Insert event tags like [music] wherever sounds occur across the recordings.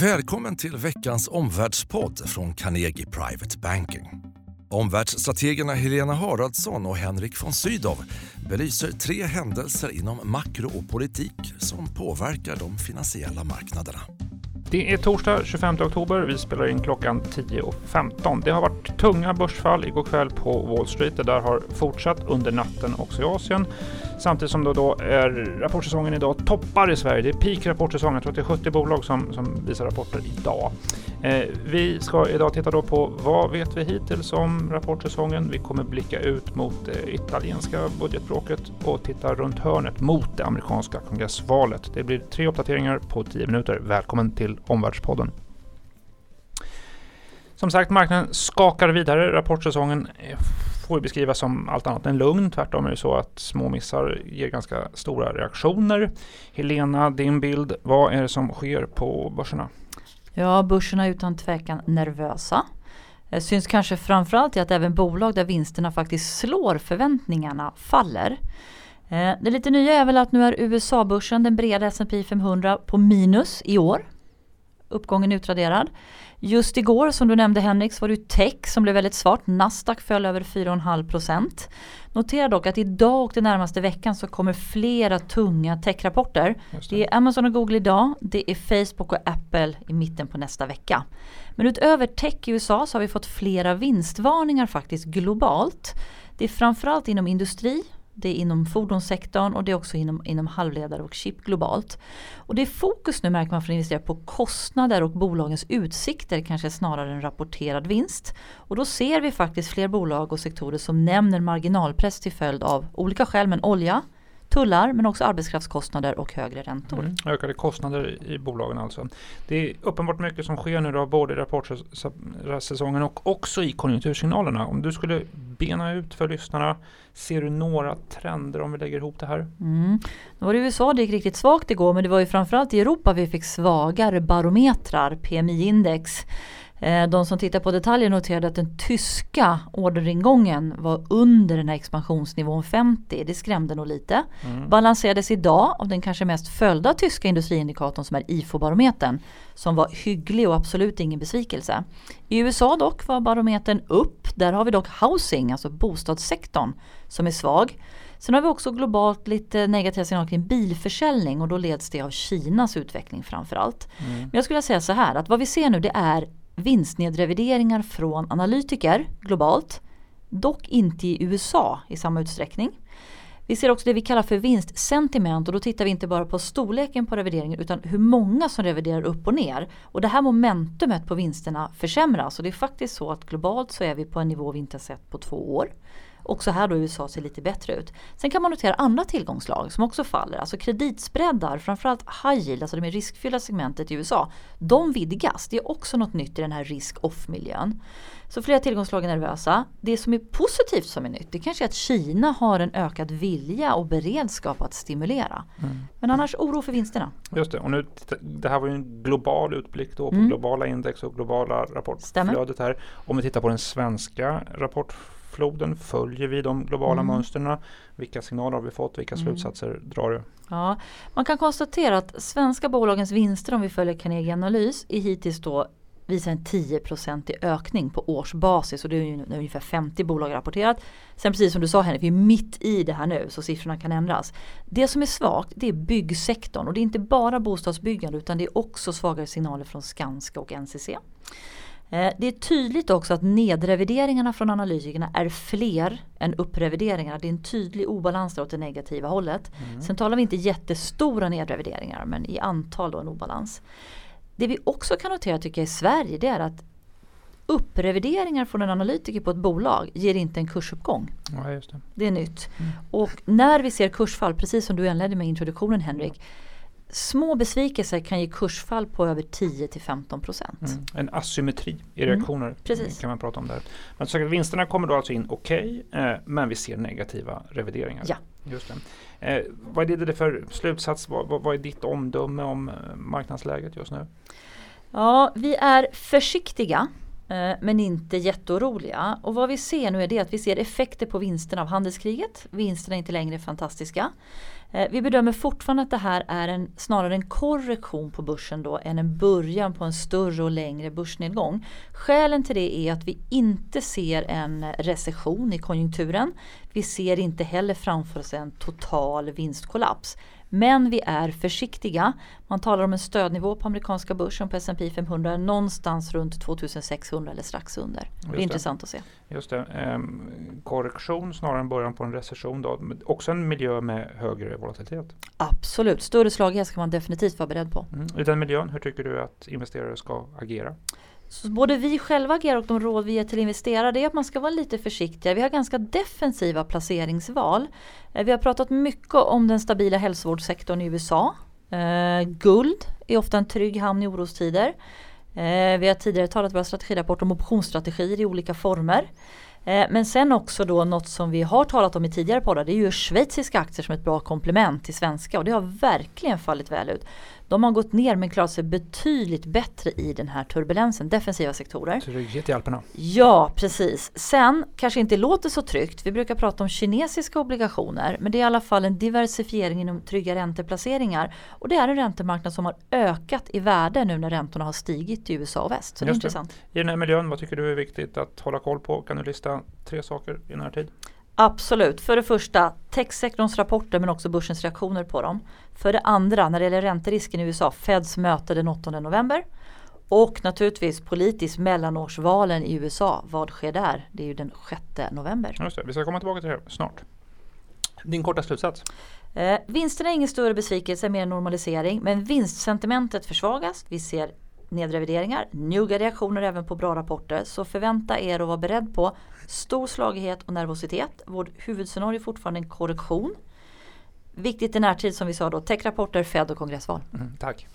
Välkommen till veckans omvärldspodd från Carnegie Private Banking. Omvärldsstrategerna Helena Haraldsson och Henrik von Sydow belyser tre händelser inom makro och politik som påverkar de finansiella marknaderna. Det är torsdag 25 oktober. Vi spelar in klockan 10.15. Det har varit tunga börsfall igår kväll på Wall Street. Det där har fortsatt under natten också i Asien. Samtidigt som då, då är rapportsäsongen idag toppar i Sverige. Det är peak rapportsäsong. Jag tror att det är 70 bolag som, som visar rapporter idag. Eh, vi ska idag titta då på vad vet vi hittills om rapportsäsongen. Vi kommer blicka ut mot det italienska budgetbråket och titta runt hörnet mot det amerikanska kongressvalet. Det blir tre uppdateringar på 10 minuter. Välkommen till Omvärldspodden. Som sagt, marknaden skakar vidare. Rapportsäsongen får beskrivas som allt annat än lugn. Tvärtom är det så att små missar ger ganska stora reaktioner. Helena, din bild. Vad är det som sker på börserna? Ja, börserna är utan tvekan nervösa. Det syns kanske framförallt i att även bolag där vinsterna faktiskt slår förväntningarna faller. Eh, det lite nya är väl att nu är USA-börsen, den breda S&P 500 på minus i år. Uppgången utraderad. Just igår som du nämnde Henrik så var det tech som blev väldigt svart. Nasdaq föll över 4,5%. Notera dock att idag och den närmaste veckan så kommer flera tunga techrapporter. Det. det är Amazon och Google idag. Det är Facebook och Apple i mitten på nästa vecka. Men utöver tech i USA så har vi fått flera vinstvarningar faktiskt globalt. Det är framförallt inom industri det är inom fordonssektorn och det är också inom, inom halvledare och chip globalt. Och det är fokus nu märker man för investerare på kostnader och bolagens utsikter kanske snarare än rapporterad vinst. Och då ser vi faktiskt fler bolag och sektorer som nämner marginalpress till följd av olika skäl men olja, tullar men också arbetskraftskostnader och högre räntor. Mm, ökade kostnader i bolagen alltså. Det är uppenbart mycket som sker nu då, både i rapportsäsongen och också i konjunktursignalerna. Om du skulle bena ut för lyssnarna, ser du några trender om vi lägger ihop det här? Mm. Nu var det USA det gick riktigt svagt igår men det var ju framförallt i Europa vi fick svagare barometrar, PMI-index. Eh, de som tittar på detaljer noterade att den tyska orderingången var under den här expansionsnivån 50. Det skrämde nog lite. Mm. Balanserades idag av den kanske mest följda tyska industriindikatorn som är IFO-barometern. Som var hygglig och absolut ingen besvikelse. I USA dock var barometern upp. Där har vi dock housing, alltså bostadssektorn, som är svag. Sen har vi också globalt lite negativa signaler kring bilförsäljning och då leds det av Kinas utveckling framförallt. Mm. Men jag skulle säga så här att vad vi ser nu det är vinstnedrevideringar från analytiker globalt. Dock inte i USA i samma utsträckning. Vi ser också det vi kallar för vinstsentiment och då tittar vi inte bara på storleken på revideringen utan hur många som reviderar upp och ner. Och det här momentumet på vinsterna försämras och det är faktiskt så att globalt så är vi på en nivå vi inte sett på två år. Också här då USA ser lite bättre ut. Sen kan man notera andra tillgångslag som också faller. Alltså kreditspreadar, framförallt high yield, alltså det mer riskfyllda segmentet i USA. De vidgas. Det är också något nytt i den här risk-off-miljön. Så flera tillgångslag är nervösa. Det som är positivt som är nytt det kanske är att Kina har en ökad vilja och beredskap att stimulera. Mm. Men annars oro för vinsterna. Just det, och nu, det här var ju en global utblick då på mm. globala index och globala rapportflödet här. Om vi tittar på den svenska rapportflödet floden? Följer vi de globala mm. mönstren? Vilka signaler har vi fått? Vilka mm. slutsatser drar du? Ja, man kan konstatera att svenska bolagens vinster om vi följer Carnegie Analys är hittills då visar en 10 i ökning på årsbasis och det är ju ungefär 50 bolag rapporterat. Sen precis som du sa Henrik, vi är mitt i det här nu så siffrorna kan ändras. Det som är svagt det är byggsektorn och det är inte bara bostadsbyggande utan det är också svagare signaler från Skanska och NCC. Eh, det är tydligt också att nedrevideringarna från analytikerna är fler än upprevideringarna. Det är en tydlig obalans åt det negativa hållet. Mm. Sen talar vi inte jättestora nedrevideringar men i antal då en obalans. Det vi också kan notera tycker jag i Sverige det är att upprevideringar från en analytiker på ett bolag ger inte en kursuppgång. Ja, det. det. är nytt. Mm. Och när vi ser kursfall, precis som du inledde med introduktionen Henrik, små besvikelser kan ge kursfall på över 10 till 15 procent. Mm. En asymmetri i mm. reaktioner mm. kan man prata om där. Men så vinsterna kommer då alltså in okej, okay, eh, men vi ser negativa revideringar. Ja. Just det. Eh, vad är det för slutsats? Vad, vad, vad är ditt omdöme om eh, marknadsläget just nu? Ja, vi är försiktiga eh, men inte jätteoroliga. Och vad vi ser nu är det att vi ser effekter på vinsterna av handelskriget. Vinsterna är inte längre fantastiska. Eh, vi bedömer fortfarande att det här är en, snarare en korrektion på börsen då än en början på en större och längre börsnedgång. Skälen till det är att vi inte ser en recession i konjunkturen. Vi ser inte heller framför oss en total vinstkollaps. Men vi är försiktiga. Man talar om en stödnivå på amerikanska börsen på S&P 500 någonstans runt 2600 eller strax under. det är det. intressant att se. Just det. Ehm, korrektion snarare än början på en recession. Då. Också en miljö med högre volatilitet. Absolut, större slagighet ska man definitivt vara beredd på. Mm. I den miljön, hur tycker du att investerare ska agera? Så både vi själva agerar och de råd vi ger till investerare det är att man ska vara lite försiktiga. Vi har ganska defensiva placeringsval. Eh, vi har pratat mycket om den stabila hälsovårdssektorn i USA. Eh, guld är ofta en trygg hamn i orostider. Eh, vi har tidigare talat i våra strategirapporter om optionsstrategier i olika former. Eh, men sen också då något som vi har talat om i tidigare poddar det är ju schweiziska aktier som ett bra komplement till svenska och det har verkligen fallit väl ut. De har gått ner men klarat sig betydligt bättre i den här turbulensen, defensiva sektorer. Trygghet i Alperna. Ja, precis. Sen kanske inte låter så tryggt. Vi brukar prata om kinesiska obligationer men det är i alla fall en diversifiering inom trygga ränteplaceringar. Och det är en räntemarknad som har ökat i värde nu när räntorna har stigit i USA och väst. Så det är intressant. I den här miljön, vad tycker du är viktigt att hålla koll på? Kan du lista tre saker i närtid? Absolut. För det första techsektorns rapporter men också börsens reaktioner på dem. För det andra när det gäller ränterisken i USA, Feds möte den 8 november. Och naturligtvis politiskt mellanårsvalen i USA. Vad sker där? Det är ju den 6 november. Just det, vi ska komma tillbaka till det snart. Din korta slutsats? Eh, vinsterna är ingen större besvikelse, mer normalisering. Men vinstsentimentet försvagas. Vi ser nedrevideringar, njugga reaktioner även på bra rapporter. Så förvänta er att vara beredd på stor slagighet och nervositet. Vårt huvudscenario är fortfarande en korrektion. Viktigt i närtid som vi sa då, techrapporter, Fed och kongressval. Mm, tack.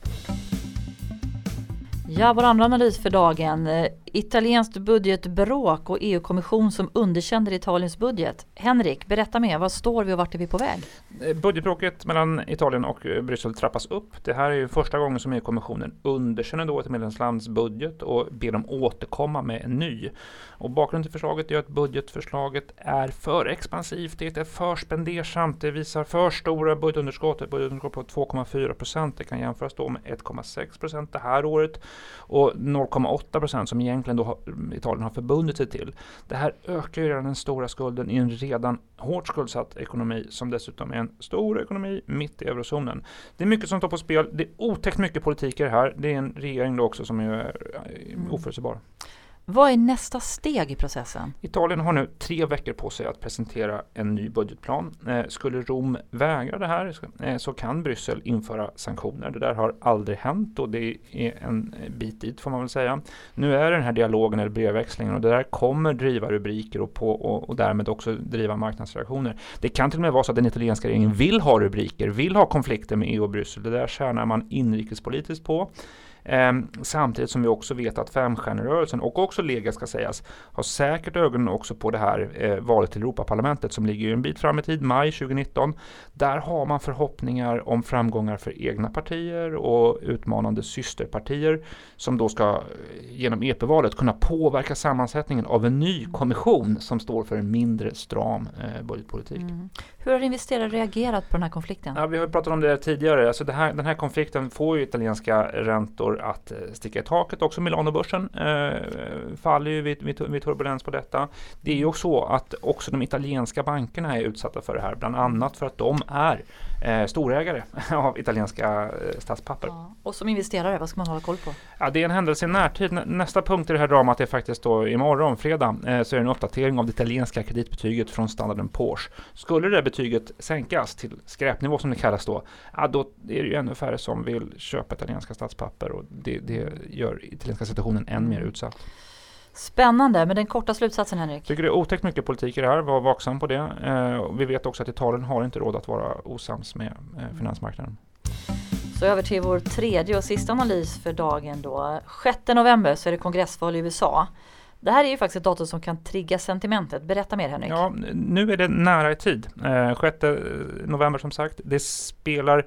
Ja, vår andra analys för dagen. Eh, italienskt budgetbråk och EU-kommission som underkänner Italiens budget. Henrik, berätta mer. Var står vi och vart är vi på väg? Eh, budgetbråket mellan Italien och eh, Bryssel trappas upp. Det här är ju första gången som EU-kommissionen underkänner då ett medlemslands budget och ber dem återkomma med en ny. Och bakgrunden till förslaget är att budgetförslaget är för expansivt, det är för spendersamt, det visar för stora budgetunderskott, ett budgetunderskott på 2,4 procent. Det kan jämföras då med 1,6 procent det här året och 0,8 procent som egentligen då har, Italien har förbundit sig till. Det här ökar ju redan den stora skulden i en redan hårt skuldsatt ekonomi som dessutom är en stor ekonomi mitt i eurozonen. Det är mycket som står på spel. Det är otäckt mycket politik i det här. Det är en regering då också som är eh, oförutsägbar. Vad är nästa steg i processen? Italien har nu tre veckor på sig att presentera en ny budgetplan. Eh, skulle Rom vägra det här eh, så kan Bryssel införa sanktioner. Det där har aldrig hänt och det är en bit dit får man väl säga. Nu är den här dialogen eller brevväxlingen och det där kommer driva rubriker och, på, och, och därmed också driva marknadsreaktioner. Det kan till och med vara så att den italienska regeringen vill ha rubriker, vill ha konflikter med EU och Bryssel. Det där tjänar man inrikespolitiskt på. Eh, samtidigt som vi också vet att femstjärnerörelsen och också Lega ska sägas har säkert ögonen också på det här eh, valet till Europaparlamentet som ligger en bit fram i tid, maj 2019. Där har man förhoppningar om framgångar för egna partier och utmanande systerpartier som då ska eh, genom EP-valet kunna påverka sammansättningen av en ny kommission som står för en mindre stram eh, budgetpolitik. Mm. Hur har investerare reagerat på den här konflikten? Ja, vi har pratat om det tidigare. Alltså det här, den här konflikten får ju italienska räntor att eh, sticka i taket. Också Milanobörsen eh, faller ju vid, vid, vid, turbulens på detta. Det är ju också så att också de italienska bankerna är utsatta för det här. Bland annat för att de är eh, storägare [laughs] av italienska eh, statspapper. Ja. Och som investerare, vad ska man hålla koll på? Ja, det är en händelse i närtid. Nästa punkt i det här dramat är faktiskt då imorgon, fredag, eh, så är det en uppdatering av det italienska kreditbetyget från standarden Porsche. Skulle det betyget sänkas till skräpnivå som det kallas då, ja, då är det ju ännu färre som vill köpa italienska statspapper och det, det gör italienska situationen än mer utsatt. Spännande, men den korta slutsatsen Henrik? tycker det är otäckt mycket politik i det här, var vaksam på det. Eh, vi vet också att Italien har inte råd att vara osams med eh, finansmarknaden. Så över till vår tredje och sista analys för dagen då. 6 november så är det kongressval i USA. Det här är ju faktiskt ett datum som kan trigga sentimentet. Berätta mer Henrik. Ja, nu är det nära i tid. Eh, 6 november som sagt. Det spelar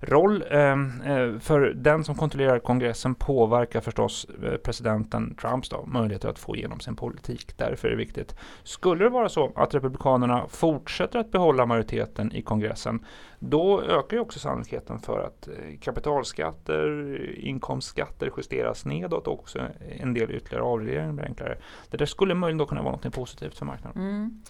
roll. Ehm, eh, för den som kontrollerar kongressen påverkar förstås eh, presidenten Trumps då, möjligheter att få igenom sin politik. Därför är det viktigt. Skulle det vara så att Republikanerna fortsätter att behålla majoriteten i kongressen, då ökar ju också sannolikheten för att eh, kapitalskatter, inkomstskatter justeras nedåt och också en del ytterligare avregleringar blir enklare. Det där skulle möjligen då kunna vara något positivt för marknaden. Mm.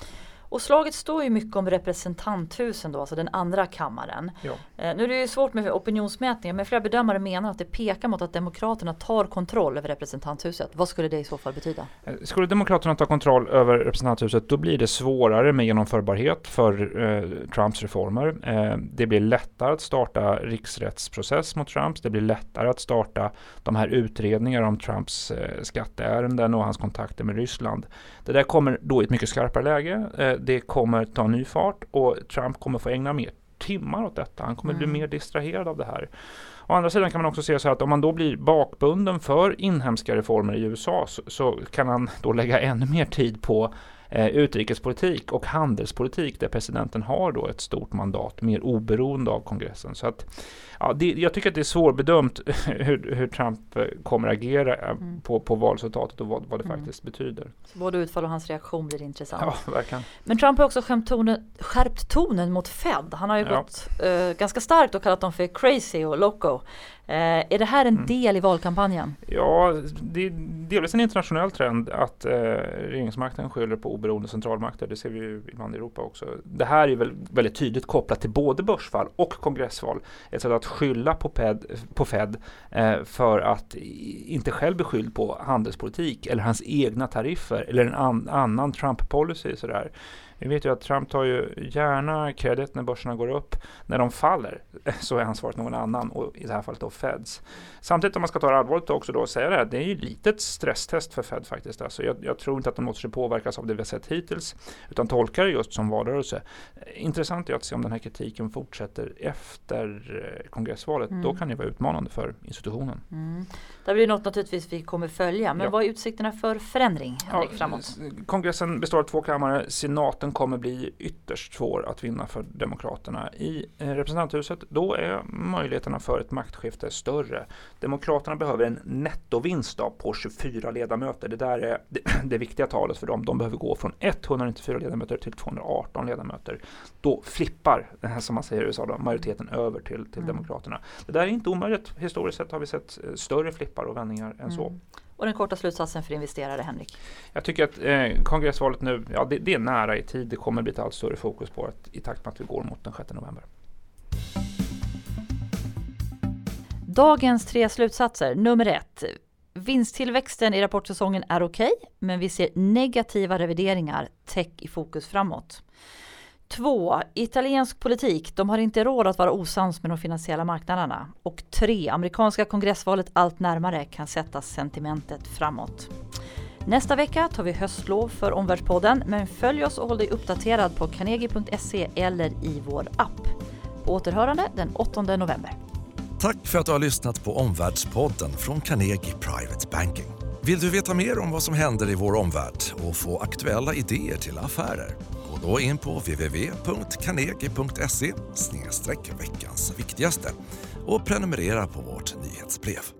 Och slaget står ju mycket om representanthusen då, alltså den andra kammaren. Ja. Eh, nu är det ju svårt med opinionsmätningar men flera bedömare menar att det pekar mot att Demokraterna tar kontroll över representanthuset. Vad skulle det i så fall betyda? Eh, skulle Demokraterna ta kontroll över representanthuset då blir det svårare med genomförbarhet för eh, Trumps reformer. Eh, det blir lättare att starta riksrättsprocess mot Trump. Det blir lättare att starta de här utredningarna om Trumps eh, skatteärenden och hans kontakter med Ryssland. Det där kommer då i ett mycket skarpare läge. Det kommer ta ny fart och Trump kommer få ägna mer timmar åt detta. Han kommer mm. bli mer distraherad av det här. Å andra sidan kan man också se så att om man då blir bakbunden för inhemska reformer i USA så, så kan han då lägga ännu mer tid på eh, utrikespolitik och handelspolitik där presidenten har då ett stort mandat mer oberoende av kongressen. Så att ja, det, jag tycker att det är svårbedömt [laughs] hur, hur Trump eh, kommer agera eh, mm. på, på valresultatet och vad, vad det mm. faktiskt betyder. Så både utfall och hans reaktion blir intressant. Ja, verkligen. Men Trump har också tonen, skärpt tonen mot Fed. Han har ju ja. gått uh, ganska starkt och kallat dem för crazy och loco. Eh, är det här en mm. del i valkampanjen? Ja, det är delvis en internationell trend att eh, regeringsmakten skyller på oberoende centralmakter. Det ser vi ju ibland i Europa också. Det här är väl väldigt tydligt kopplat till både börsfall och kongressval. Ett sätt att skylla på, PED, på Fed eh, för att inte själv bli skylld på handelspolitik eller hans egna tariffer eller en an, annan Trump-policy. Sådär. Vi vet ju att Trump tar ju gärna kredit när börserna går upp. När de faller så är ansvaret någon annan och i det här fallet då Feds. Samtidigt om man ska ta det allvarligt också då och säga det här, det är ju ett litet stresstest för Fed faktiskt. Alltså jag, jag, tror inte att de låter sig påverkas av det vi har sett hittills utan tolkar det just som valrörelse. Intressant är att se om den här kritiken fortsätter efter eh, kongressvalet. Mm. Då kan det vara utmanande för institutionen. Mm. Det blir något naturligtvis vi kommer följa. Men ja. vad är utsikterna för förändring ja, framåt? Kongressen består av två kammare. Senaten kommer bli ytterst svår att vinna för Demokraterna. I eh, representanthuset då är möjligheterna för ett maktskifte större. Demokraterna behöver en nettovinst på 24 ledamöter. Det där är [clears throat] det, viktiga talet för dem. De behöver gå från 194 ledamöter till 218 ledamöter. Då flippar, som man säger i USA, då, majoriteten över till, till mm. Demokraterna. Det där är inte omöjligt. Historiskt sett har vi sett eh, större flippar och vändningar än mm. så. Och den korta slutsatsen för investerare, Henrik? Jag tycker att eh, kongressvalet nu, ja det, det, är nära i tid. Det kommer bli ett allt större fokus på det i takt med att vi går mot den 6 november. Dagens tre slutsatser. Nummer ett. Vinsttillväxten i rapportsäsongen är okej, okay, men vi ser negativa revideringar, tech i fokus framåt. 2. Italiensk politik, de har inte råd att vara osams med de finansiella marknaderna. Och 3. Amerikanska kongressvalet allt närmare kan sätta sentimentet framåt. Nästa vecka tar vi höstlov för Omvärldspodden, men följ oss och håll dig uppdaterad på carnegie.se eller i vår app. På återhörande den 8 november. Tack för att du har lyssnat på Omvärldspodden från Carnegie Private Banking. Vill du veta mer om vad som händer i vår omvärld och få aktuella idéer till affärer? Gå då in på www.carnegie.se veckans viktigaste och prenumerera på vårt nyhetsbrev.